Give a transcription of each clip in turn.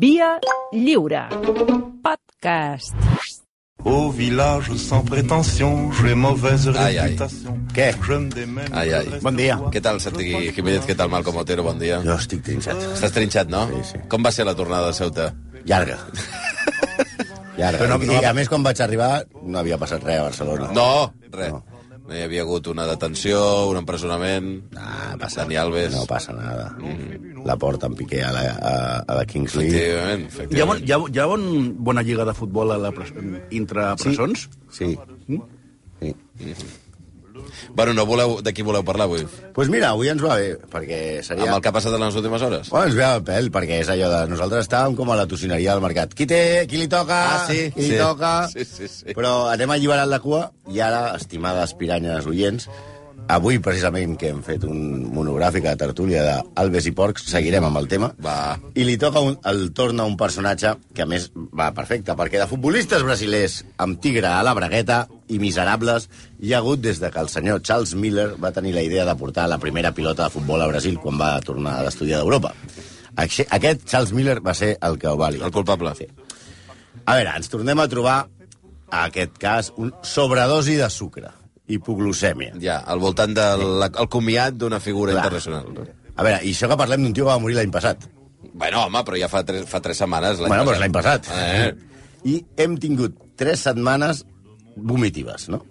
Via lliure. Podcast. Au village sans prétention, j'ai mauvaise Ai, ai. réputation. Què? Je me démène Ai, ai. Bon dia. Què tal, Santi Jiménez? Què tal, Malcom Otero? Bon dia. Jo estic trinxat. Estàs trinxat, no? Sí, sí. Com va ser la tornada de Ceuta? Llarga. Llarga. Però no- I, no I va- a més, quan vaig arribar, no havia passat res a Barcelona. No, res. No. No hi havia hagut una detenció, un empresonament... Ah, Dani Alves. No passa nada. La porta en Piqué a la, a, a la Kings League. Efectivament, Hi ha, bon, efectivament. hi, ha, hi ha bon, bona lliga de futbol a la pres, intra presons? Sí. Mm? sí. Bueno, no voleu... De qui voleu parlar avui? pues mira, avui ens va bé, perquè seria... Amb el que ha passat en les últimes hores? Bueno, ens ve al pèl, perquè és allò de... Nosaltres estàvem com a la tocineria del mercat. Qui té, qui li toca, Ah, sí, qui li sí. toca... Sí, sí, sí. Però anem alliberant la cua i ara, estimades piranyes oients, avui precisament que hem fet un monogràfic a tertúlia d'Albes i Porcs, seguirem amb el tema. Va. I li toca un, el torn a un personatge que, a més, va perfecte, perquè de futbolistes brasilers amb tigre a la bragueta i miserables hi ha hagut des de que el senyor Charles Miller va tenir la idea de portar la primera pilota de futbol a Brasil quan va tornar d'estudiar d'Europa. Axe- Aquest Charles Miller va ser el que ho va liar. El culpable. Sí. A veure, ens tornem a trobar, a aquest cas, un sobredosi de sucre, hipoglucèmia. Ja, al voltant del el comiat d'una figura Clar. internacional. A veure, i això que parlem d'un tio que va morir l'any passat. Bueno, home, però ja fa tres, fa tres setmanes. Bueno, doncs l'any passat. Eh, I hem tingut tres setmanes vomitives, no?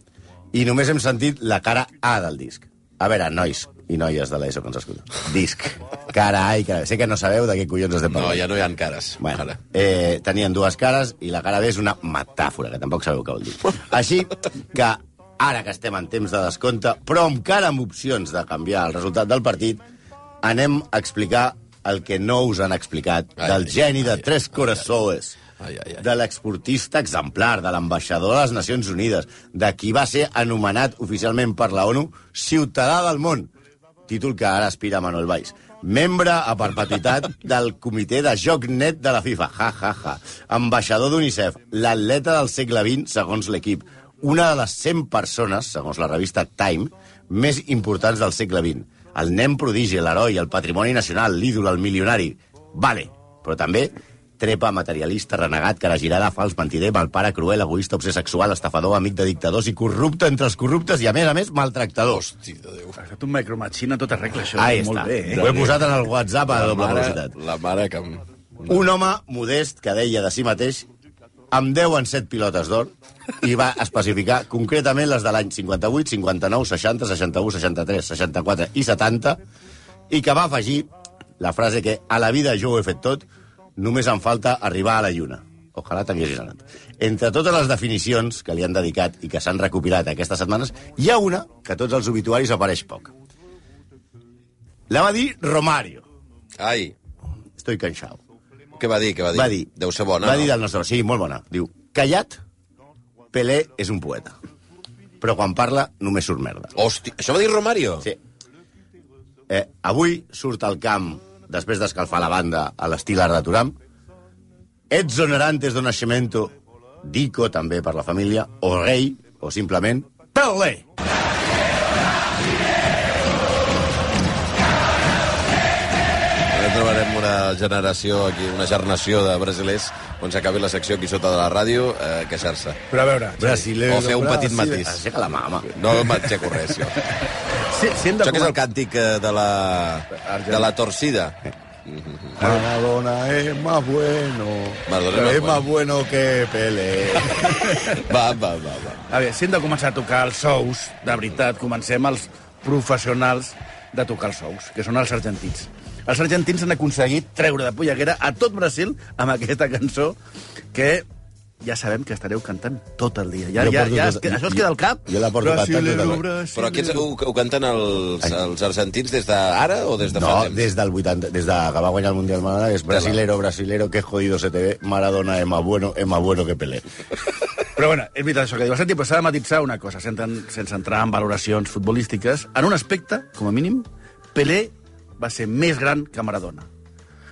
I només hem sentit la cara A del disc. A veure, nois i noies de l'ESO que ens escolten. Disc. Cara A i cara B. Sé que no sabeu de què collons estem no, parlant. ja no hi ha cares. Bueno, Ara. eh, tenien dues cares i la cara B és una metàfora, que tampoc sabeu què vol dir. Així que ara que estem en temps de descompte, però encara amb opcions de canviar el resultat del partit, anem a explicar el que no us han explicat Ai, del ai, geni de ai, Tres Corazones, Ai, ai, ai. de l'exportista exemplar, de l'ambaixador de les Nacions Unides, de qui va ser anomenat oficialment per la ONU Ciutadà del Món, títol que ara aspira Manuel Valls. Membre a perpetuïtat del comitè de joc net de la FIFA. Ja, ja, ja. Ambaixador d'UNICEF. L'atleta del segle XX, segons l'equip. Una de les 100 persones, segons la revista Time, més importants del segle XX. El nen prodigi, l'heroi, el patrimoni nacional, l'ídol, el milionari. Vale, però també trepa, materialista, renegat, cara girada, fals, mentider, malpare, cruel, egoista, obsés sexual, estafador, amic de dictadors i corrupte entre els corruptes i, a més a més, maltractador. Hosti de Déu. Ha estat un micromachina tota regla, això. Ahí Molt està. bé, eh? Ho he posat en el WhatsApp a La doble mare, velocitat. la mare que... Un home modest que deia de si mateix amb 10 en 7 pilotes d'or i va especificar concretament les de l'any 58, 59, 60, 61, 63, 64 i 70 i que va afegir la frase que a la vida jo ho he fet tot, només em falta arribar a la lluna. Ojalà t'haguessis anat. Entre totes les definicions que li han dedicat i que s'han recopilat aquestes setmanes, hi ha una que a tots els obituaris apareix poc. La va dir Romario. Ai, Estoy cansado. què va dir, què va dir? Va dir... Deu ser bona, Va no? dir del nostre... Sí, molt bona. Diu, callat, Pelé és un poeta. Però quan parla, només surt merda. Hosti, això va dir Romario? Sí. Eh, avui surt al camp, després d'escalfar la banda a l'estil art de Turam, Edson Arantes do Nascimento, Dico, també per la família, o Rei, o simplement Pelé. Trobarem una generació aquí, una gernació de brasilers quan s'acabi la secció aquí sota de la ràdio, eh, queixar-se. Però a veure, Brasilero, O fer un petit matís. Aixeca la mà, home. No m'aixeco res, jo. Si, si hem de Això que és el càntic eh, de la, de la torcida. Maradona es más bueno. Maradona es más más bueno que Pelé. Va, va, va, va. A veure, si hem de començar a tocar els sous, de veritat, comencem els professionals de tocar els sous, que són els argentins. Els argentins han aconseguit treure de polleguera a tot Brasil amb aquesta cançó que ja sabem que estareu cantant tot el dia. Ja, ja, ja, tot- es, això es queda al cap? jo la porto cantant tot el dia. Brasilero, Però aquests ho, ho canten els, els argentins des d'ara o des de fa No, temps? des del 80, des de que va guanyar el Mundial Maradona, és brasilero, brasilero, que jodido se te ve, Maradona es más bueno, es más bueno que Pelé. Però bueno, és veritat això que diu. Santi, però s'ha de matitzar una cosa, sense, sense entrar en valoracions futbolístiques. En un aspecte, com a mínim, Pelé va ser més gran que Maradona.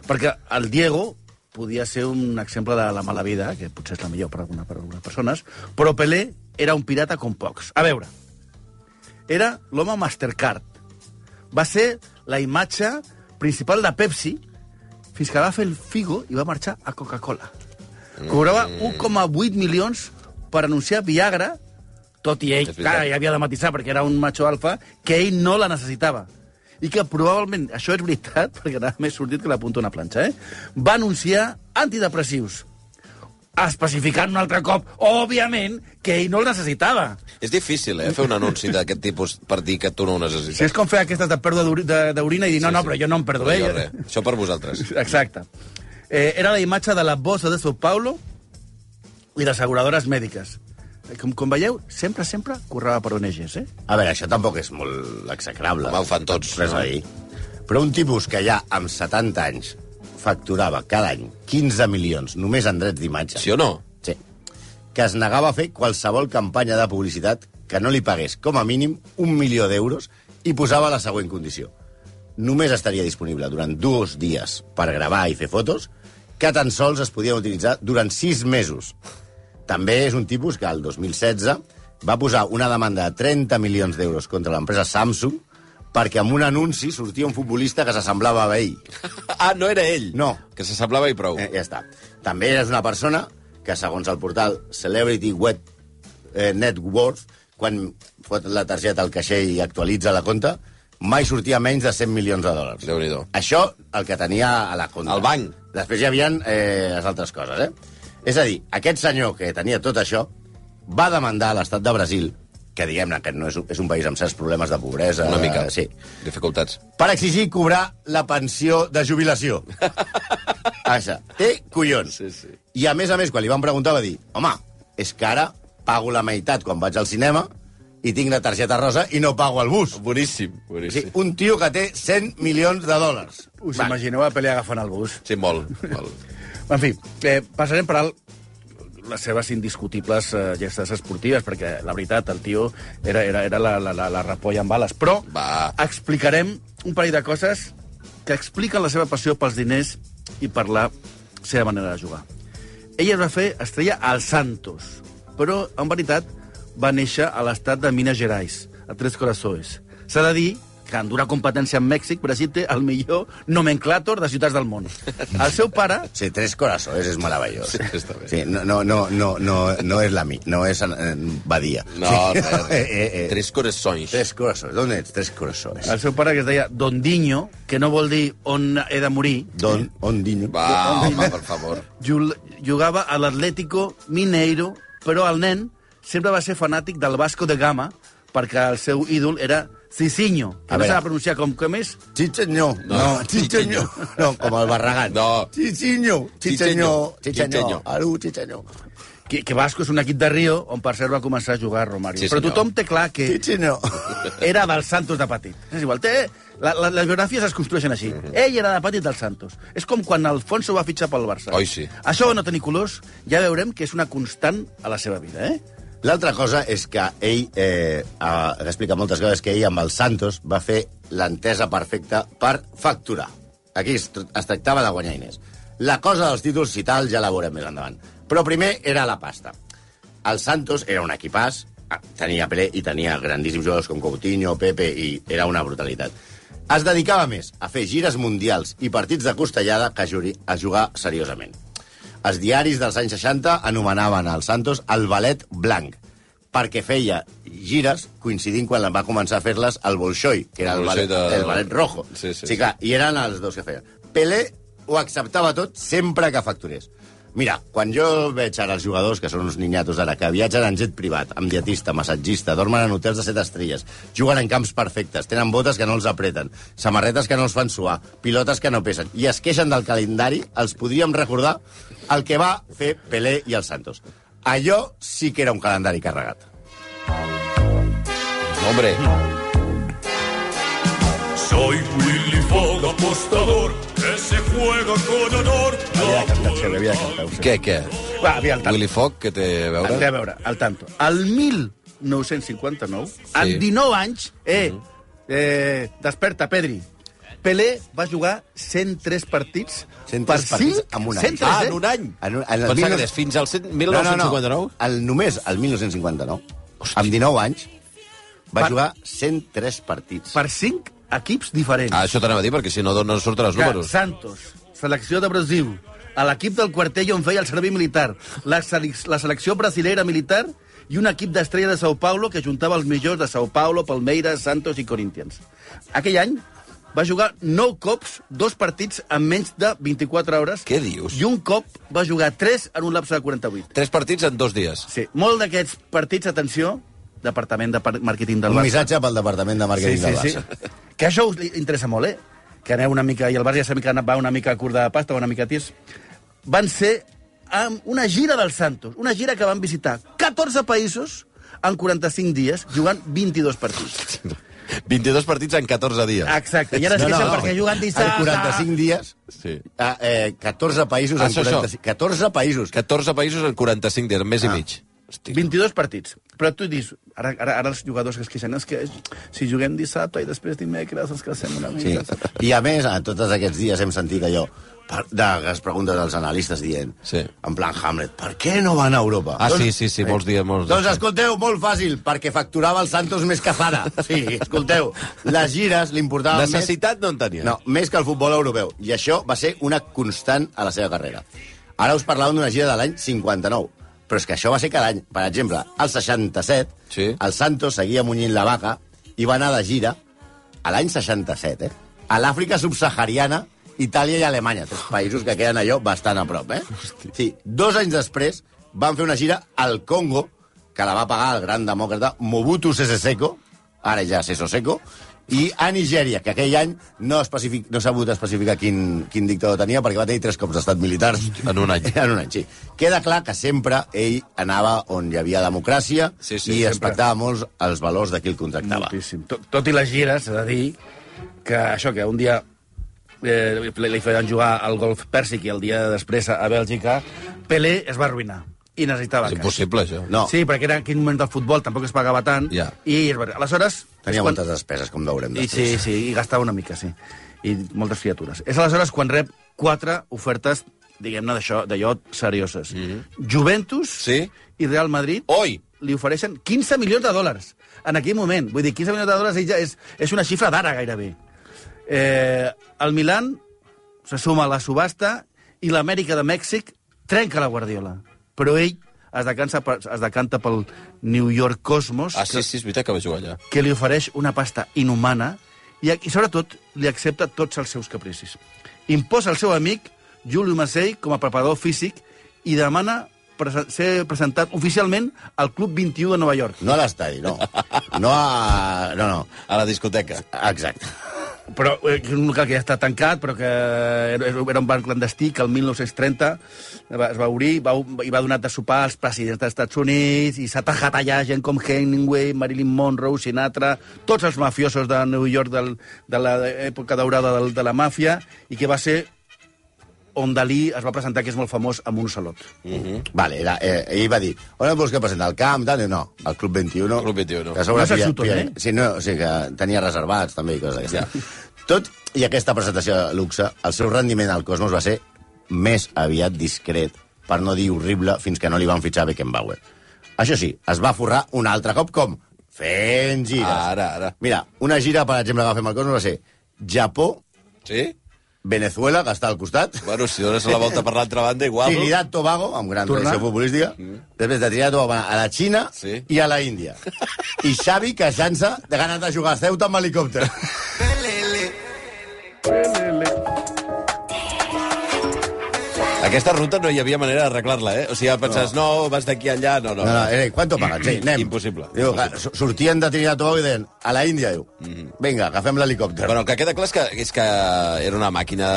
Perquè el Diego podia ser un exemple de la mala vida, que potser és la millor per, alguna, per algunes persones, però Pelé era un pirata com pocs. A veure, era l'home Mastercard. Va ser la imatge principal de Pepsi fins que va fer el Figo i va marxar a Coca-Cola. Cobrava 1,8 milions per anunciar Viagra, tot i ell, clar, ja havia de matisar perquè era un macho alfa, que ell no la necessitava. I que probablement, això és veritat, perquè nada més sortit que la punta una planxa, eh? va anunciar antidepressius, especificant un altre cop, òbviament, que ell no el necessitava. És difícil, eh, fer un anunci d'aquest tipus per dir que tu no ho necessites. Si és com fer aquestes de pèrdua d'orina i dir, no, no, però jo no em perdo, eh? jo res. Això per vosaltres. Exacte. Eh, era la imatge de la bossa de São Paulo i d'asseguradores mèdiques. Eh, Com, com veieu, sempre, sempre corrava per ONGs, eh? A veure, això tampoc és molt execrable. Home, ho fan tots, Res no? a dir. Però un tipus que ja amb 70 anys facturava cada any 15 milions només en drets d'imatge... Sí o no? Sí. Que es negava a fer qualsevol campanya de publicitat que no li pagués, com a mínim, un milió d'euros i posava la següent condició. Només estaria disponible durant dos dies per gravar i fer fotos, que tan sols es podien utilitzar durant sis mesos. També és un tipus que el 2016 va posar una demanda de 30 milions d'euros contra l'empresa Samsung perquè amb un anunci sortia un futbolista que s'assemblava a ell. Ah, no era ell. No. Que s'assemblava i prou. Eh, ja està. També és una persona que, segons el portal Celebrity Web eh, Net Worth, quan fot la targeta al caixer i actualitza la compta, mai sortia menys de 100 milions de dòlars. Déu-n'hi-do. Això, el que tenia a la compta. Al banc. Després hi havia eh, les altres coses, eh? És a dir, aquest senyor que tenia tot això va demandar a l'estat de Brasil, que diguem-ne que no és, un- és un país amb certs problemes de pobresa... Una mica. Sí, Dificultats. per exigir cobrar la pensió de jubilació. Això. Té collons. Sí, sí. I a més a més, quan li van preguntar, va dir home, és que ara pago la meitat quan vaig al cinema i tinc la targeta rosa i no pago el bus. Boníssim, O boníssim. sigui, un tio que té 100 milions de dòlars. Us Va, imagineu a Pelé agafant el bus? Sí, molt, molt. En fi, eh, passarem per alt les seves indiscutibles eh, gestes esportives, perquè la veritat, el tio era, era, era la, la, la, la repolla amb bales. Però Va. explicarem un parell de coses que expliquen la seva passió pels diners i per la seva manera de jugar. Ella es va fer estrella al Santos, però en veritat va néixer a l'estat de Minas Gerais, a Tres Corazones. S'ha de dir que en dura competència amb Mèxic, Brasil té el millor nomenclàtor de ciutats del món. El seu pare Sí, tres corazones és meravellós. Sí, està bé. Sí, no, no, no, no, no, no és la mi, no és eh, Badia. No, sí. res, res. eh, eh, eh. Tres coraçons. Tres corazones. D'on ets? Tres corazones. El seu pare, que es deia Dondiño, que no vol dir on he de morir, Don, on dinyo? Va, home, per favor. jul- jugava a l'Atlético Mineiro, però el nen sempre va ser fanàtic del Vasco de Gama, perquè el seu ídol era Cicinho, que A no s'ha de pronunciar com, com és? Chichenyo. No, Chichenyo. No, com el Barragán. No. Chichenyo. Chichenyo. Chichenyo. Aru, Chichenyo. Que, que Vasco és un equip de Rio, on per cert va començar a jugar Romario. Sí, Però tothom té clar que Chichenyo. era del Santos de petit. És igual, té... La, la, les biografies es construeixen així. Ell era de petit del Santos. És com quan Alfonso va fitxar pel Barça. Oi, sí. Això no tenir colors, ja veurem que és una constant a la seva vida, eh? L'altra cosa és que ell, eh, ha explicat moltes coses, que ell amb el Santos va fer l'entesa perfecta per facturar. Aquí es, es tractava de guanyar diners. La cosa dels títols i tal ja la veurem més endavant. Però primer era la pasta. El Santos era un equipàs, tenia Pelé i tenia grandíssims jugadors com Coutinho, Pepe, i era una brutalitat. Es dedicava més a fer gires mundials i partits de costellada que a jugar seriosament. Els diaris dels anys 60 anomenaven el Santos el ballet blanc, perquè feia gires coincidint quan va començar a fer-les el Bolshoi, que era el, Bolshoi ballet, de- el ballet rojo. Sí, sí, sí, clar, I eren els dos que feien. Pelé ho acceptava tot sempre que facturés. Mira, quan jo veig ara els jugadors, que són uns niñatos ara, que viatgen en jet privat, amb dietista, massatgista, dormen en hotels de set estrelles, juguen en camps perfectes, tenen botes que no els apreten, samarretes que no els fan suar, pilotes que no pesen, i es queixen del calendari, els podríem recordar el que va fer Pelé i el Santos. Allò sí que era un calendari carregat. Hombre, Soy Willy Fogg, apostador, que se juega con honor. Havia de cantar-se, havia de cantar-se. què, què? Va, havia el tanto. Willy Fogg, què té a Té a veure? veure, al tanto. El 1959, sí. amb 19 anys, eh, eh, desperta, Pedri. Pelé va jugar 103 partits 103 per partits 5... en un any. 103, Ah, eh? en un any? En, un- en el Pensava 19 que des fins al 100 1959? El, només el 1959, amb 19 anys, va Per- jugar 103 partits. Per 5 equips diferents. Ah, això t'anava a dir, perquè si no, no surten els números. Santos, selecció de Brasil, a l'equip del quartell on feia el servei militar, la, sele- la selecció brasilera militar i un equip d'estrella de Sao Paulo que juntava els millors de Sao Paulo, Palmeiras, Santos i Corinthians. Aquell any va jugar 9 cops, dos partits en menys de 24 hores. Què dius? I un cop va jugar 3 en un lapse de 48. Tres partits en dos dies. Sí, molt d'aquests partits, atenció, Departament de Màrqueting del Un Barça. missatge pel Departament de Màrqueting del Barça. Que això us interessa molt, eh? Que aneu una mica... I el Barça ja sabem que va una mica curt de pasta, una mica tis. Van ser amb una gira del Santos, una gira que van visitar 14 països en 45 dies, jugant 22 partits. 22 partits en 14 dies. Exacte, i ara es queixen perquè juguen En dissabte... 45 dies, Sí. ah, eh, 14 països en Això, això. 45... 14 països. 14 països en 45 dies, en mes Ah. i mig. Hosti. 22 partits. Però tu dius, ara, ara, ara els jugadors que es queixen és que si juguem dissabte i després dimecres ens cansem una Sí. mica. I a més, a tots aquests dies hem sentit allò de les preguntes dels analistes dient, Sí. en plan Hamlet, per què no van a Europa? Ah, sí, sí, sí, molts dies, molts Doncs escolteu, molt fàcil, perquè facturava el Santos més que Zara. Sí, escolteu, les gires li importaven més... Necessitat no en tenia. No, més que el futbol europeu. I això va ser una constant a la seva carrera. Ara us parlàvem d'una gira de l'any 59, però és que això va ser cada any. Per exemple, al 67, Sí. el Santos seguia munyint la vaca i va anar de gira a l'any 67, eh? A l'Àfrica subsahariana, Itàlia i Alemanya, tres països que queden allò bastant a prop, eh? Sí, dos anys després van fer una gira al Congo, que la va pagar el gran demòcrata Mobutu Sese Seko, ara ja Seso Seko, i a Nigèria, que aquell any no, especific, no s'ha pogut especificar quin, quin dictador tenia, perquè va tenir tres cops d'estat militar. En un any. En un any, sí. Queda clar que sempre ell anava on hi havia democràcia Sí, sí, i sempre. respectava molt els valors de qui el contractava. Moltíssim. Tot, tot i les gires, s'ha de dir que això, que un dia eh, li feien jugar al golf pèrsic i el dia després a Bèlgica, Pelé es va arruïnar i necessitava És caix. impossible, això. No. Sí, perquè era en aquell moment del futbol, tampoc es pagava tant, Ja. i aleshores... Tenia quan- moltes despeses, com veurem I, sí, sí, i gastava una mica, sí. I moltes criatures. És aleshores quan rep quatre ofertes, diguem-ne, d'això d'allò serioses. Mm -hmm. Juventus Sí. i Real Madrid Oi! li ofereixen 15 milions de dòlars en aquell moment. Vull dir, 15 milions de dòlars ja és, és una xifra d'ara gairebé. Eh, el Milan se suma a la subhasta i l'Amèrica de Mèxic trenca la Guardiola. Però ell es decanta, per- es decanta pel New York Cosmos, Ah, sí, sí, és veritat que va jugar allà. que li ofereix una pasta inhumana i, i sobretot, li accepta tots els seus capricis. Imposa el seu amic, Julio Massey, com a preparador físic i demana ser presentat oficialment al Club 21 de Nova York. No a l'estadi, no. No a... No, no. A la discoteca. Exacte. Però eh, és un local que ja està tancat, però que era un bar clandestí que el 1930 va, es va obrir va, i va donar de sopar als presidents dels Estats Units i s'ha tajat allà gent com Hemingway, Marilyn Monroe, Sinatra, tots els mafiosos de New York del, de l'època daurada del, de la màfia i que va ser on Dalí es va presentar, que és molt famós, amb un salot. Vale, era, eh, ell va dir, on et vols que presenta? Al camp? Tal? No, al Club 21. Club 21. Que No és el pilla- Sutton, pilla- eh? Sí, no, o sigui que tenia reservats també i coses d'aquestes. Tot i aquesta presentació de luxe, el seu rendiment al Cosmos va ser més aviat discret, per no dir horrible, fins que no li van fitxar Beckenbauer. Això sí, es va forrar un altre cop com? Fent gires. Ara, ara. Mira, una gira, per exemple, que va fer amb el Cosmos va ser Japó, Sí? Venezuela, que està al costat, Bueno, si dones la volta per l'altra banda, igual... Trinidad Tobago, amb gran Tornar. tradició futbolística, després de Trinidad Tobago a la Xina Sí. i a la Índia. I Xavi queixant-se de ganes de jugar a Ceuta amb helicòpter. Aquesta ruta no hi havia manera d'arreglar-la, eh? O sigui, penses, no. vas d'aquí a allà, no, no. No, no, eh, ¿cuánto pagan? Sí, anem. Impossible. Diu, que s- sortien de Trinidad Tobago i deien, a la Índia, diu, vinga, agafem l'helicòpter. Bueno, el que queda clar és que, és que era una màquina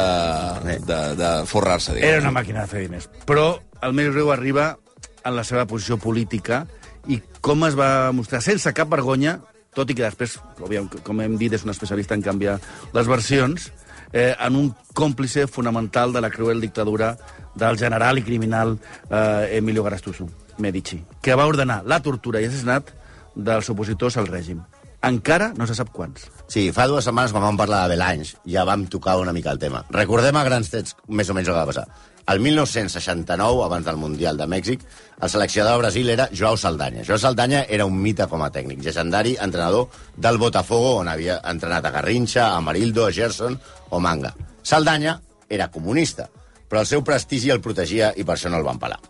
de, de forrar-se, diguem. Era una màquina de fer diners. Però el més greu arriba en la seva posició política i com es va mostrar sense cap vergonya, tot i que després, com hem dit, és un especialista en canviar les versions, eh, en un còmplice fonamental de la cruel dictadura del general i criminal eh, Emilio Garastuso, Medici, que va ordenar la tortura i assassinat dels opositors al règim. Encara no se sap quants. Sí, fa dues setmanes, quan vam parlar de Belanys, ja vam tocar una mica el tema. Recordem a grans trets més o menys el que va passar. El 1969, abans del Mundial de Mèxic, el seleccionador de Brasil era Joao Saldanha. Joao Saldanha era un mite com a tècnic, legendari entrenador del Botafogo, on havia entrenat a Garrincha, a Marildo, a Gerson o Manga. Saldanha era comunista, però el seu prestigi el protegia i per això no el van pelar.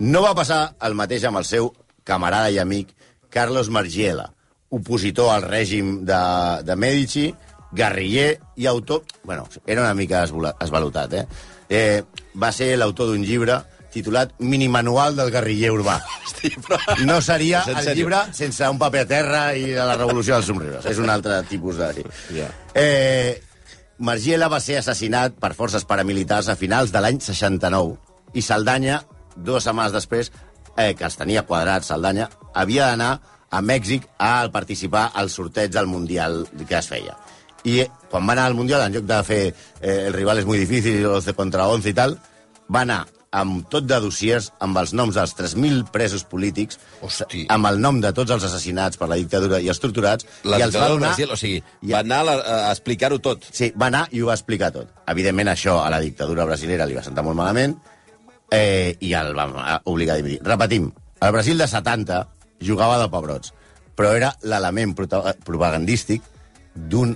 No va passar el mateix amb el seu camarada i amic Carlos Margiela, opositor al règim de, de Medici, guerriller i autor... Bueno, era una mica esvalotat, eh? Eh va ser l'autor d'un llibre titulat Minimanual del guerriller urbà. Hosti, però... No seria el sèrio? llibre sense un paper a terra i de la revolució dels somriures. És un altre tipus de... Ja. Eh, Margiela va ser assassinat per forces paramilitars a finals de l'any 69 i Saldanya, dues setmanes després, eh, que els tenia quadrats Saldanya, havia d'anar a Mèxic a participar al sorteig del Mundial que es feia. I eh, quan va anar al Mundial, en lloc de fer eh, el rival és muy difícil, 11 contra 11 i tal, va anar amb tot de dossiers, amb els noms dels 3.000 presos polítics, Hosti. amb el nom de tots els assassinats per la dictadura i els torturats, La i els va donar... Brasil, o sigui, I- va anar a, a explicar-ho tot. Sí, va anar i ho va explicar tot. Evidentment, això a la dictadura brasilera li va sentar molt malament eh, i el va obligar a dimitir. Repetim, el Brasil de 70 jugava de pebrots, però era l'element propagandístic d'un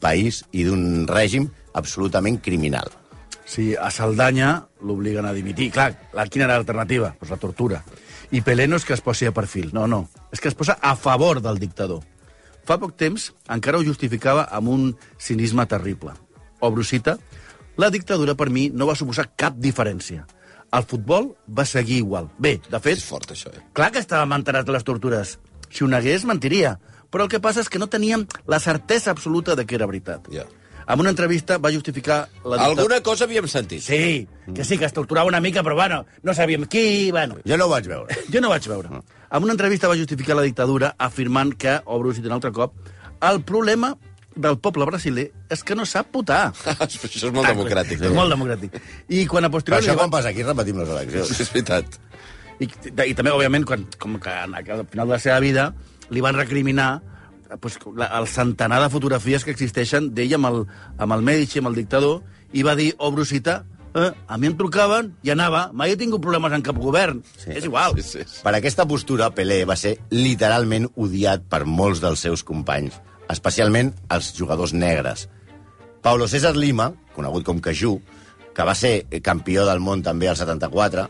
país i d'un règim absolutament criminal. Sí, a Saldanya l'obliguen a dimitir. Clar, la, quina era l'alternativa? Pues la tortura. I Pelé no és que es posi a perfil, no, no. És que es posa a favor del dictador. Fa poc temps encara ho justificava amb un cinisme terrible. Obro cita, la dictadura per mi no va suposar cap diferència. El futbol va seguir igual. Bé, de fet, És fort, això, eh? Clar que estàvem enterats de les tortures. Si ho negués, mentiria. Però el que passa és que no teníem la certesa absoluta de que era veritat. Ja. En una entrevista va justificar la dictadura... Alguna cosa havíem sentit. Sí, que sí, que es torturava una mica, però bueno, no sabíem qui, bueno... Jo no ho vaig veure. Jo no vaig veure. En una entrevista va justificar la dictadura afirmant que, obro cita un altre cop, el problema del poble brasiler és que no sap votar. Això és molt democràtic. És molt democràtic. I quan a posteriori... això li va- quan passa aquí repetim les eleccions. És veritat. I, I també, òbviament, quan, com que al final de la seva vida li van recriminar pues, la, el centenar de fotografies que existeixen d'ell amb, el, amb el Medici, amb el dictador, i va dir, obro cita, eh, a mi em trucaven i anava, mai he tingut problemes en cap govern. Sí. És igual. Sí, sí, sí. Per aquesta postura, Pelé va ser literalment odiat per molts dels seus companys, especialment els jugadors negres. Paulo César Lima, conegut com Cajú, que va ser campió del món també al 74,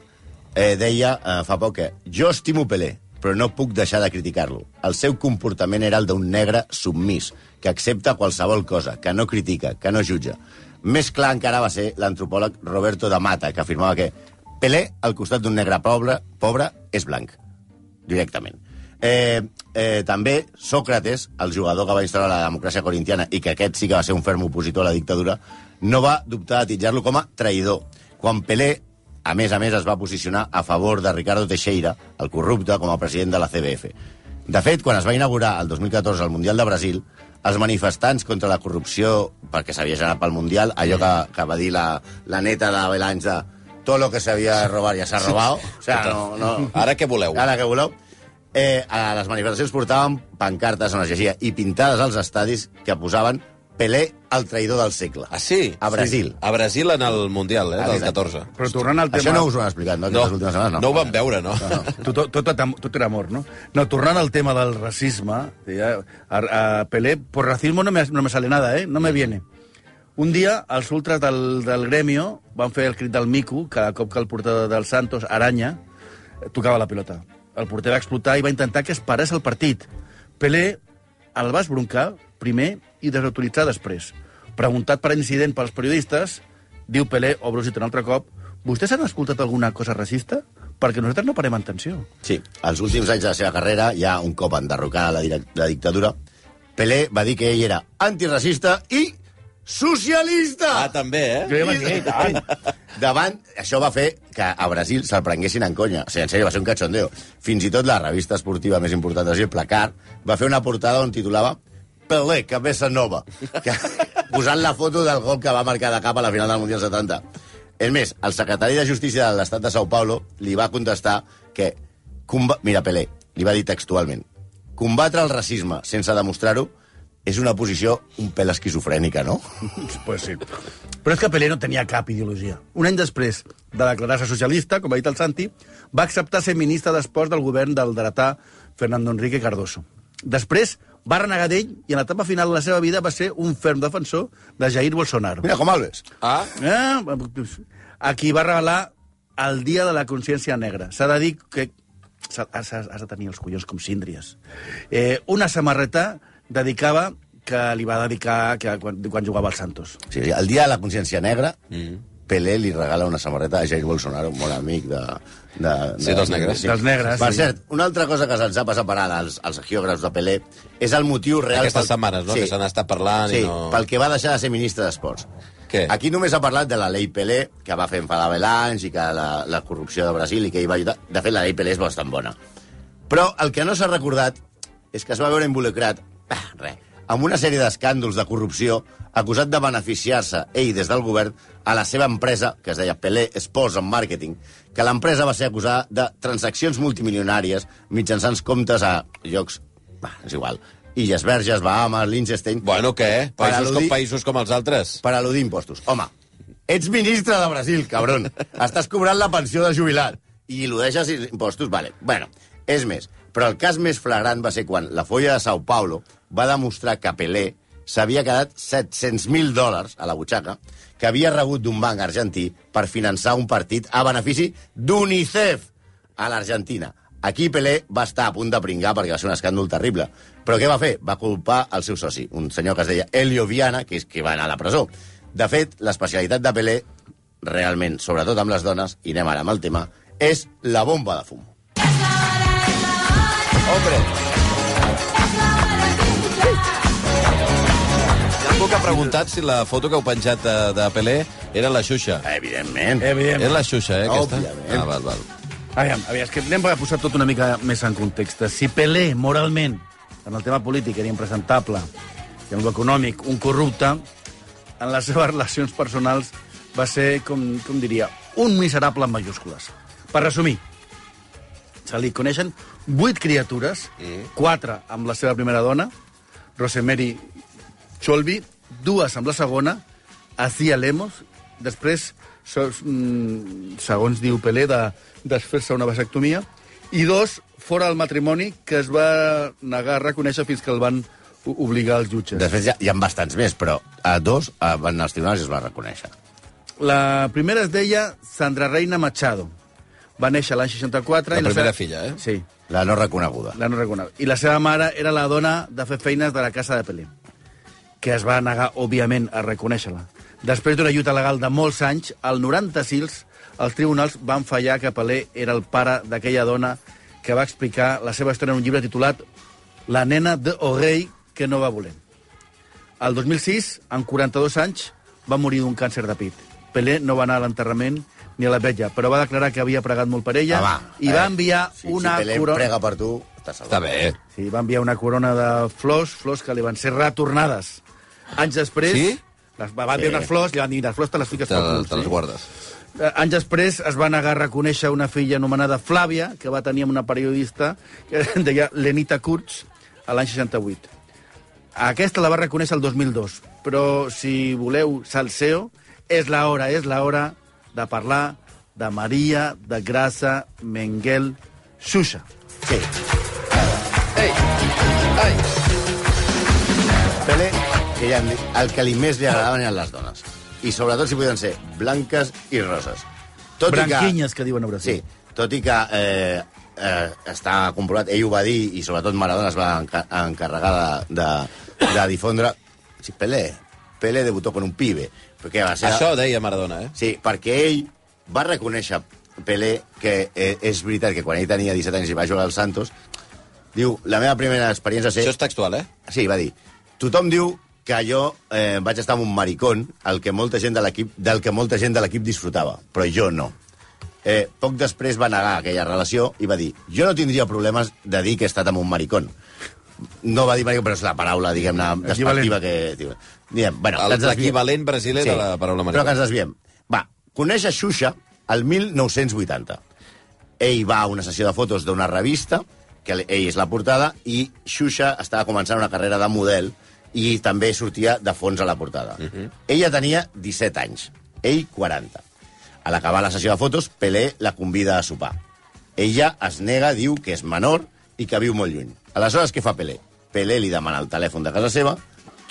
eh, deia eh, fa poc que jo estimo Pelé, però no puc deixar de criticar-lo. El seu comportament era el d'un negre submís, que accepta qualsevol cosa, que no critica, que no jutja. Més clar encara va ser l'antropòleg Roberto da Mata, que afirmava que Pelé, al costat d'un negre pobre, pobre, és blanc directament. Eh, eh, també Sócrates, el jugador que va instaurar la democràcia corintiana i que aquest sí que va ser un ferm opositor a la dictadura, no va dubtar de titjar-lo com a traïdor. Quan Pelé, a més a més, es va posicionar a favor de Ricardo Teixeira, el corrupte, com a president de la CBF. De fet, quan es va inaugurar el 2014 el Mundial de Brasil, els manifestants contra la corrupció, perquè s'havia generat pel Mundial, allò que, que va dir la, la neta de Belanys de tot lo que s'havia de robar ja s'ha robat, o sea, no, no, Ara què voleu? Ara que voleu. Eh, a les manifestacions portaven pancartes on es llegia i pintades als estadis que posaven Pelé, el traïdor del segle. Ah, sí? A Brasil. Sí. A Brasil en el Mundial, eh, del Exacte. 14. Però tornant al tema... Això no us ho han explicat, no? No, últimes setmanes, no. no ho vam veure, no? Tot, tot, tot, tot era amor, no? No, tornant al tema del racisme, a, a Pelé, por racismo no me, no me sale nada, ¿eh? No me viene. Un dia, els ultras del, del gremio van fer el crit del mico cada cop que el portador del Santos, Aranya, tocava la pilota. El porter va explotar i va intentar que es parés el partit. Pelé el va esbroncar primer i desautoritzar després. Preguntat per incident pels periodistes, diu Pelé, obro cita un altre cop, vostès han escoltat alguna cosa racista? Perquè nosaltres no parem atenció. Sí, als últims anys de la seva carrera, ja un cop enderrocada la, la dictadura, Pelé va dir que ell era antiracista i socialista! Ah, també, eh? Jo ja i tant. Davant, això va fer que a Brasil se'l prenguessin en conya. O sigui, en sèrio, va ser un cachondeo. Fins i tot la revista esportiva més important de Brasil, Placar, va fer una portada on titulava Pelé, cabeza nova, que, posant la foto del gol que va marcar de cap a la final del Mundial 70. És més, el secretari de Justícia de l'estat de Sao Paulo li va contestar que... comba- Mira, Pelé, li va dir textualment combatre el racisme sense demostrar-ho és una posició un pèl esquizofrènica, no? Pues sí. Però és que Pelé no tenia cap ideologia. Un any després de declarar-se socialista, com ha dit el Santi, va acceptar ser ministre d'Esports del govern del dretà Fernando Enrique Cardoso. Després va renegar d'ell i en l'etapa final de la seva vida va ser un ferm defensor de Jair Bolsonaro. Mira com Alves. Ah, Eh? A qui va regalar el dia de la consciència negra. S'ha de dir que s'ha- has, has de tenir els collons com síndries. Eh, una samarreta dedicava que li va dedicar que quan, quan jugava al Santos. Sí, el dia de la consciència negra, Pelé li regala una samarreta a Jair Bolsonaro, un bon amic de... de, de Sí, dels negres. Dels negres, Per sí. cert, una altra cosa que se'ns ha passat per ara als, als geògrafs de Pelé és el motiu real... aquestes pel- setmanes, no?, que se n'ha estat parlant sí, i no... pel que va deixar de ser ministre d'Esports. Què? Aquí només ha parlat de la llei Pelé, que va fer enfadar Belange i que la, la corrupció de Brasil i que hi va ajudar. De fet, la llei Pelé és bastant bona. Però el que no s'ha recordat és que es va veure involucrat, ah, res, amb una sèrie d'escàndols de corrupció acusat de beneficiar-se ell des del govern a la seva empresa, que es deia Pelé Sports and Marketing, que l'empresa va ser acusada de transaccions multimilionàries mitjançant comptes a llocs... Bah, és igual. Illes Verges, Bahamas, Liechtenstein... Bueno, què? Per Països com, al·ludir- països com els altres? per al·ludir impostos. Home, ets ministre de Brasil, cabron. Estàs cobrant la pensió de jubilat i il·ludeixes impostos, vale. Bueno, és més, però el cas més flagrant va ser quan la Folla de Sao Paulo va demostrar que Pelé s'havia quedat 700.000 dòlars a la butxaca que havia rebut d'un banc argentí per finançar un partit a benefici d'UNICEF a l'Argentina. Aquí Pelé va estar a punt de pringar perquè va ser un escàndol terrible. Però què va fer? Va culpar el seu soci, un senyor que es deia Elio Viana, que és que va anar a la presó. De fet, l'especialitat de Pelé, realment, sobretot amb les dones, i anem ara amb el tema, és la bomba de fum. Hombre, Hi ha algú que ha preguntat si la foto que heu penjat de, de Pelé era la Xuxa. evidentment. Evident. És la Xuxa, eh, aquesta? Òbviament. Ah, val, val. Aviam, aviam, és que anem a posar tot una mica més en context. Si Pelé, moralment, en el tema polític era impresentable, i en l'econòmic, un corrupte, en les seves relacions personals va ser, com, com diria, un miserable en majúscules. Per resumir, se li coneixen vuit criatures, quatre amb la seva primera dona, Rosemary Cholby, dues amb la segona, Acia Lemos, després, mm, segons diu Pelé, de desfer-se una vasectomia, i dos fora del matrimoni que es va negar a reconèixer fins que el van obligar els jutges. Després hi ha, hi ha bastants més, però a dos van als tribunals i es va reconèixer. La primera es deia Sandra Reina Machado. Va néixer l'any 64. La i primera seva... filla, eh? Sí, La no reconeguda. la no reconegut. I la seva mare era la dona de fer feines de la casa de Pelé, que es va negar, òbviament, a reconèixer-la. Després d'una lluita legal de molts anys, al 96, els tribunals van fallar que Pelé era el pare d'aquella dona que va explicar la seva història en un llibre titulat La nena de Orei que no va voler. El 2006, amb 42 anys, va morir d'un càncer de pit. Pelé no va anar a l'enterrament ni a la vetlla, però va declarar que havia pregat molt per ella Home, i va enviar si, una si corona... prega per tu, estàs salvat. Està bé. Sí, va enviar una corona de flors, flors que li van ser retornades. Anys després... Sí? Les, va, va enviar Sí. unes flors, li van dir, les flors te les fiques Te, pel cul. te les guardes. Eh, Anys després es va negar a reconèixer una filla anomenada Flàvia, que va tenir amb una periodista que deia Lenita Kurz, a l'any 68. Aquesta la va reconèixer el 2002, però si voleu salseo, és l'hora, és l'hora de parlar de Maria de Grassa Menguel Xuxa. Sí. Pelé, que ja dit, el que li més li agradaven eren les dones. I sobretot si podien ser blanques i roses. Tot Branquinyes, i que diuen a que, Brasil. sí, tot i que eh, eh, està comprovat, ell ho va dir, i sobretot Maradona es va enca encarregar de, de, de difondre... Sí, Pelé, Pelé debutó con un pibe. Perquè va ser... Això deia Maradona, eh? Sí, perquè ell va reconèixer Pelé que eh, és veritat que quan ell tenia 17 anys i va jugar al Santos, diu, la meva primera experiència ser... Això és textual, eh? Sí, va dir, tothom diu que jo eh, vaig estar amb un maricón el que molta gent de l'equip del que molta gent de l'equip disfrutava, però jo no. Eh, poc després va negar aquella relació i va dir, jo no tindria problemes de dir que he estat amb un maricón. No va dir maricón, però és la paraula, diguem-ne, despectiva que... Diguem, bueno. L'equivalent brasiler de la paraula Però que ens desviem. Va, conèixer Xuxa el 1980. Ell va a una sessió de fotos d'una revista, que ell és la portada, i Xuxa estava començant una carrera de model i també sortia de fons a la portada. Uh -huh. Ella tenia 17 anys, ell 40. A l'acabar la sessió de fotos, Pelé la convida a sopar. Ella es nega, diu que és menor i que viu molt lluny. Aleshores, què fa Pelé? Pelé li demana el telèfon de casa seva,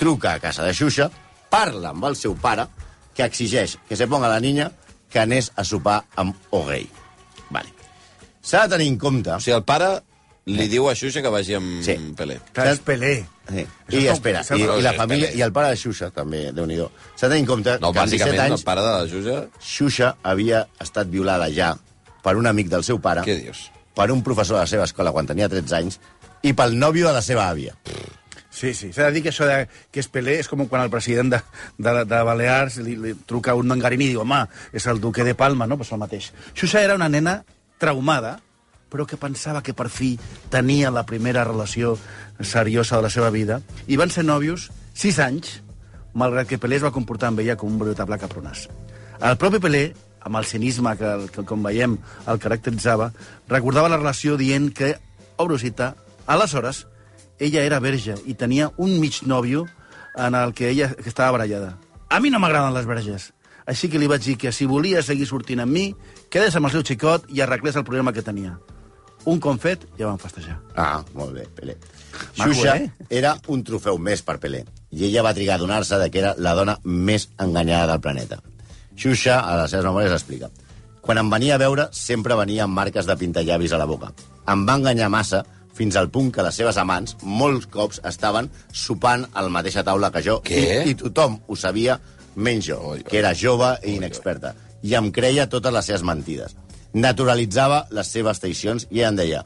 truca a casa de Xuxa, parla amb el seu pare, que exigeix que se ponga la niña que anés a sopar amb O'Gay. Vale. S'ha de tenir en compte... O sigui, el pare li diu a Xuxa que vagi amb Sí. Pelé. Clar, és Pelé. Sí. Això I espera, i, i la família, i el pare de Xuxa, també, déu nhi S'ha de tenir en compte No, que als 17 bàsicament, anys el pare de la Xuxa... Xuxa havia estat violada ja per un amic del seu pare, Què dius? per un professor de la seva escola quan tenia 13 anys, i pel nòvio de la seva àvia. Sí, sí. S'ha de dir que això de, que és Pelé és com quan el president de, de, de Balears li, li truca un mangarini i diu, home, és el duque de Palma, no? Pues el mateix. Xuxa era una nena traumada, però que pensava que per fi tenia la primera relació seriosa de la seva vida, i van ser nòvios sis anys, malgrat que Pelé es va comportar amb ella com un veritable capronàs. El propi Pelé, amb el cinisme que, que com veiem, el caracteritzava, recordava la relació dient que, obro cita, aleshores, ella era verge i tenia un mig nòvio en el que ella que estava barallada. A mi no m'agraden les verges. Així que li vaig dir que si volia seguir sortint amb mi, quedés amb el seu xicot i arreglés el problema que tenia. Un confet ja van festejar. Ah, molt bé, Pelé. Maco, Xuxa eh? era un trofeu més per Pelé, i ella va trigar a donar-se de que era la dona més enganyada del planeta. Xuxa, a les seves memòries, explica. Quan em venia a veure, sempre venia amb marques de pintallavis a la boca. Em va enganyar massa fins al punt que les seves amants molts cops estaven sopant a la mateixa taula que jo Què? i, i tothom ho sabia, menys jo, Oi, oi. que era jove i inexperta. I em creia totes les seves mentides. Naturalitzava les seves traïcions i em deia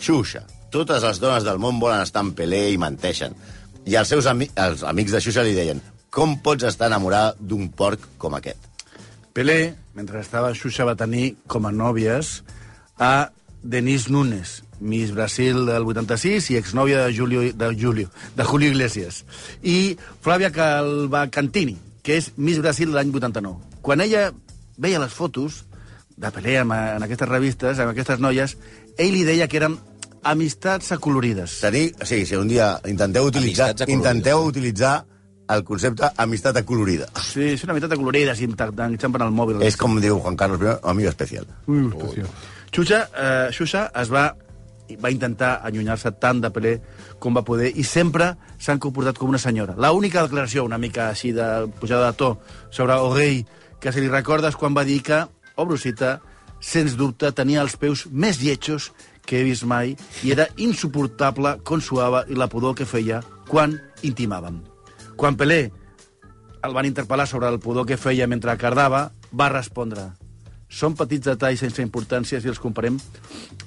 Xuxa, totes les dones del món volen estar amb Pelé i menteixen. I els seus ami els amics de Xuxa li deien com pots estar enamorada d'un porc com aquest? Pelé, mentre estava a Xuxa, va tenir com a nòvies a Denise Núñez, Miss Brasil del 86 i exnòvia de Julio, de Julio, de Julio Iglesias. I Flavia Calvacantini, que és Miss Brasil de l'any 89. Quan ella veia les fotos de Pelé en, en aquestes revistes, amb aquestes noies, ell li deia que eren amistats acolorides. Tenir, sí, si un dia intenteu utilitzar, intenteu utilitzar el concepte amistat acolorida. Sí, és una amistat acolorida, si t'enxampen el mòbil. És com diu Juan Carlos I, amigo especial. Xuxa, eh, Xuxa es va, va intentar allunyar-se tant de Pelé com va poder i sempre s'han comportat com una senyora. La única declaració, una mica així de pujada de to, sobre O'Reilly, que se li recorda és quan va dir que, obro cita, sens dubte tenia els peus més lletjos que he vist mai i era insuportable com suava i la pudor que feia quan intimàvem. Quan Pelé el van interpel·lar sobre el pudor que feia mentre cardava, va respondre són petits detalls sense importància si els comparem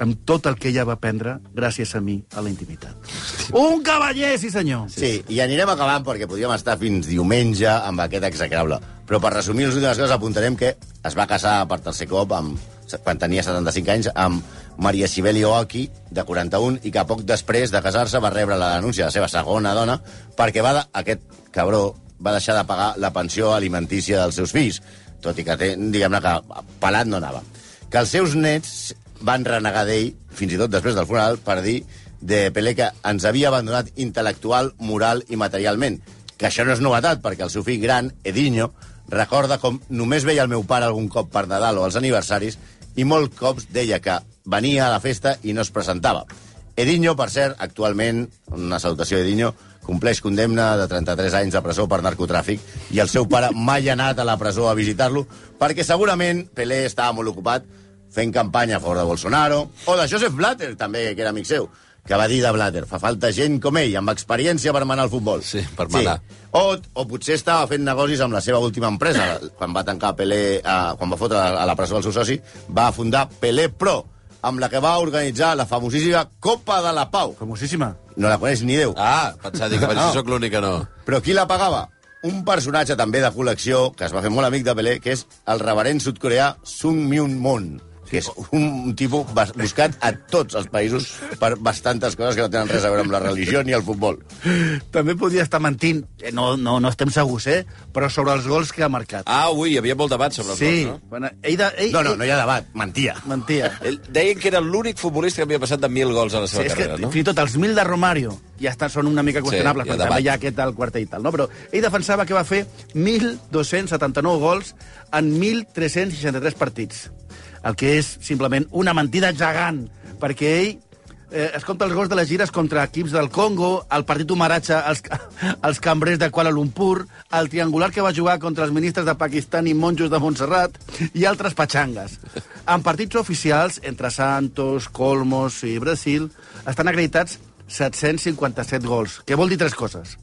amb tot el que ella va aprendre gràcies a mi a la intimitat. Un cavaller, sí senyor! Sí, i anirem acabant perquè podríem estar fins diumenge amb aquest execrable. Però per resumir les últimes coses apuntarem que es va casar per tercer cop amb, quan tenia 75 anys amb Maria Sibeli Oaki, de 41, i que poc després de casar-se va rebre la denúncia de la seva segona dona perquè va de, aquest cabró va deixar de pagar la pensió alimentícia dels seus fills, tot i que, té, diguem-ne, que pelat no anava. Que els seus nets van renegar d'ell, fins i tot després del funeral, per dir de Pelé que ens havia abandonat intel·lectual, moral i materialment. Que això no és novetat, perquè el seu fill gran, Edinho, recorda com només veia el meu pare algun cop per Nadal o als aniversaris i molt cops deia que venia a la festa i no es presentava. Edinho, per cert, actualment, una salutació Edinho, compleix condemna de 33 anys de presó per narcotràfic i el seu pare mai ha anat a la presó a visitar-lo perquè segurament Pelé estava molt ocupat fent campanya a favor de Bolsonaro o de Joseph Blatter, també, que era amic seu que va dir de Blatter, fa falta gent com ell, amb experiència per manar el futbol. Sí, per manar. O, o potser estava fent negocis amb la seva última empresa. Quan va tancar Pelé, eh, quan va fotre a la presó el seu soci, va fundar Pelé Pro, amb la que va organitzar la famosíssima Copa de la Pau. Famosíssima. No la coneix ni Déu. Ah, pensava dir que per No. això sóc l'únic que no. Però qui la pagava? Un personatge també de col·lecció, que es va fer molt amic de Pelé, que és el reverent sud-coreà Sung Myun Moon, que és un tipus buscat a tots els països per bastantes coses que no tenen res a veure amb la religió ni el futbol. També podia estar mentint, eh, no, no, no estem segurs, eh? però sobre els gols que ha marcat. Ah, ui, hi havia molt debat sobre els sí, gols, no? bueno, ell, de, ell, No, no, ell, no hi ha debat, mentia. mentia. Ell, deien que era l'únic futbolista que havia passat de 1.000 gols a la Sí, seva que carrera, no? fins i tot els mil de Romario ja estan, són una mica qüestionables, ha perquè també debat. hi ha aquest al i tal, no? però ell defensava que va fer 1.279 gols en 1.363 partits, el que és simplement una mentida gegant, perquè ell eh, es compta els gols de les gires contra equips del Congo, el partit homeratge als, als cambrers de Kuala Lumpur, el triangular que va jugar contra els ministres de Pakistan i monjos de Montserrat i altres patxangues. En partits oficials, entre Santos, Colmos i Brasil, estan acreditats 757 gols, que vol dir tres coses.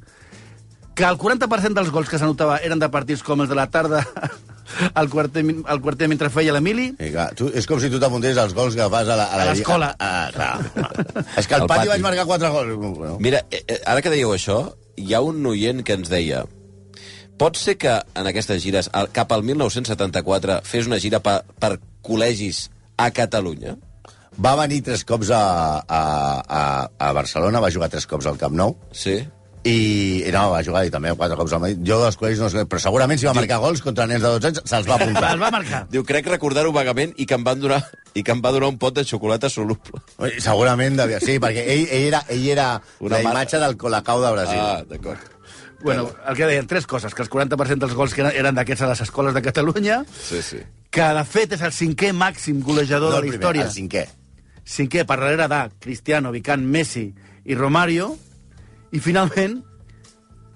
Que el 40% dels gols que s'anotava eren de partits com els de la tarda al quarter, al quarter mentre feia l'Emili, I, clar, tu, és com si tu t'apuntés als gols que fas a la- a la- l'escola. És que al pati, pati. vaig marcar quatre gols. Bueno, Mira, eh, eh, ara que dèieu això, hi ha un oient que ens deia pot ser que en aquestes gires, al- cap al 1974, fes una gira per, per col·legis a Catalunya? Va venir tres cops a, a, a, a Barcelona, va jugar tres cops al Camp Nou, Sí? I, i no, va jugar i també quatre cops al Madrid. Jo dels col·legis no sé, però segurament si va marcar gols contra nens de 12 anys, se'ls va apuntar. el va marcar. Diu, crec recordar-ho vagament i que em van donar i que em va donar un pot de xocolata soluble. Ui, Segurament devia... Sí, perquè ell, ell era, ell era Una la mar- imatge del Colacau de Brasil. Ah, d'acord. Bueno, el que deien, tres coses, que els 40% dels gols que eren, eren d'aquests a les escoles de Catalunya, Sí, sí. que de fet és el cinquè màxim golejador no de el la història. el cinquè. Cinquè per darrere de Cristiano, Vicant, Messi i Romario, i finalment,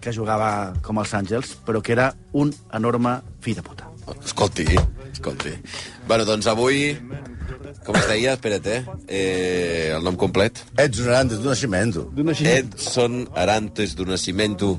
que jugava com els Àngels, però que era un enorme fill de puta. Escolti, escolti. Bueno, doncs avui, com es deia, espera't, eh? eh el nom complet. Edson Arantes, d'un naixement. Edson Arantes do Nascimento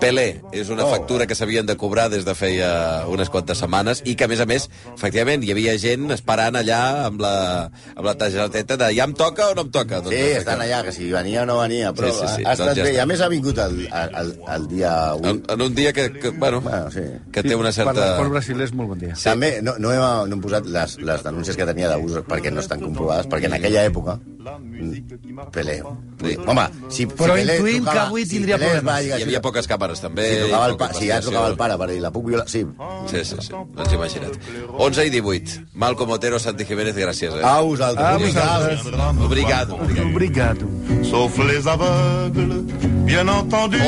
Pelé. És una Oh. factura que s'havien de cobrar des de feia unes quantes setmanes i que, a més a més, efectivament, hi havia gent esperant allà amb la, amb la targeteta de ja em toca o no em toca? Sí, estan allà, que si venia o no venia, però Sí, sí, sí, ha estat doncs ja bé. I està. a més ha vingut el, el, el dia 1. En, en un dia que, que bueno, Bueno, sí. que té una Per certa... l'esport brasilers, molt bon dia. Sí. També no, no, hem, no hem posat les, les denúncies que tenia d'abús perquè no estan comprovades, perquè en aquella època Pelé... Sí. Home, si, Però si Pelé intuïm que avui si tindria Pelé es problemes. va Hi havia poques càmeres, també. Si, tocava el pa, si ja tocava el pare per dir la puc violar... Sí. Sí, sí, sí. Doncs imagina't. 11 i 18. Malcom Otero, Santi Jiménez, gràcies. Eh? A vosaltres. A Obrigado. vosaltres. Obrigado. obrigado. Obrigado. Sauf les aveugles, bien entendu.